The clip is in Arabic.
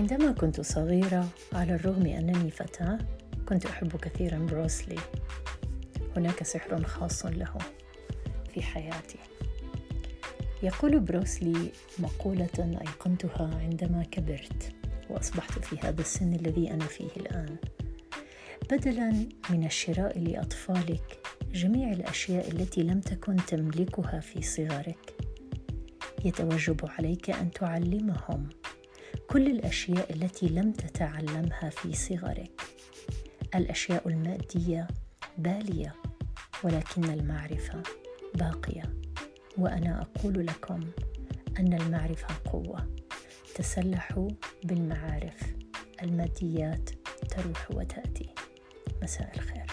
عندما كنت صغيرة على الرغم أنني فتاة كنت أحب كثيرا بروسلي. هناك سحر خاص له في حياتي. يقول بروسلي مقولة أيقنتها عندما كبرت وأصبحت في هذا السن الذي أنا فيه الآن. بدلا من الشراء لأطفالك جميع الأشياء التي لم تكن تملكها في صغرك يتوجب عليك أن تعلمهم. كل الأشياء التي لم تتعلمها في صغرك. الأشياء المادية بالية ولكن المعرفة باقية. وأنا أقول لكم أن المعرفة قوة. تسلحوا بالمعارف. الماديات تروح وتأتي. مساء الخير.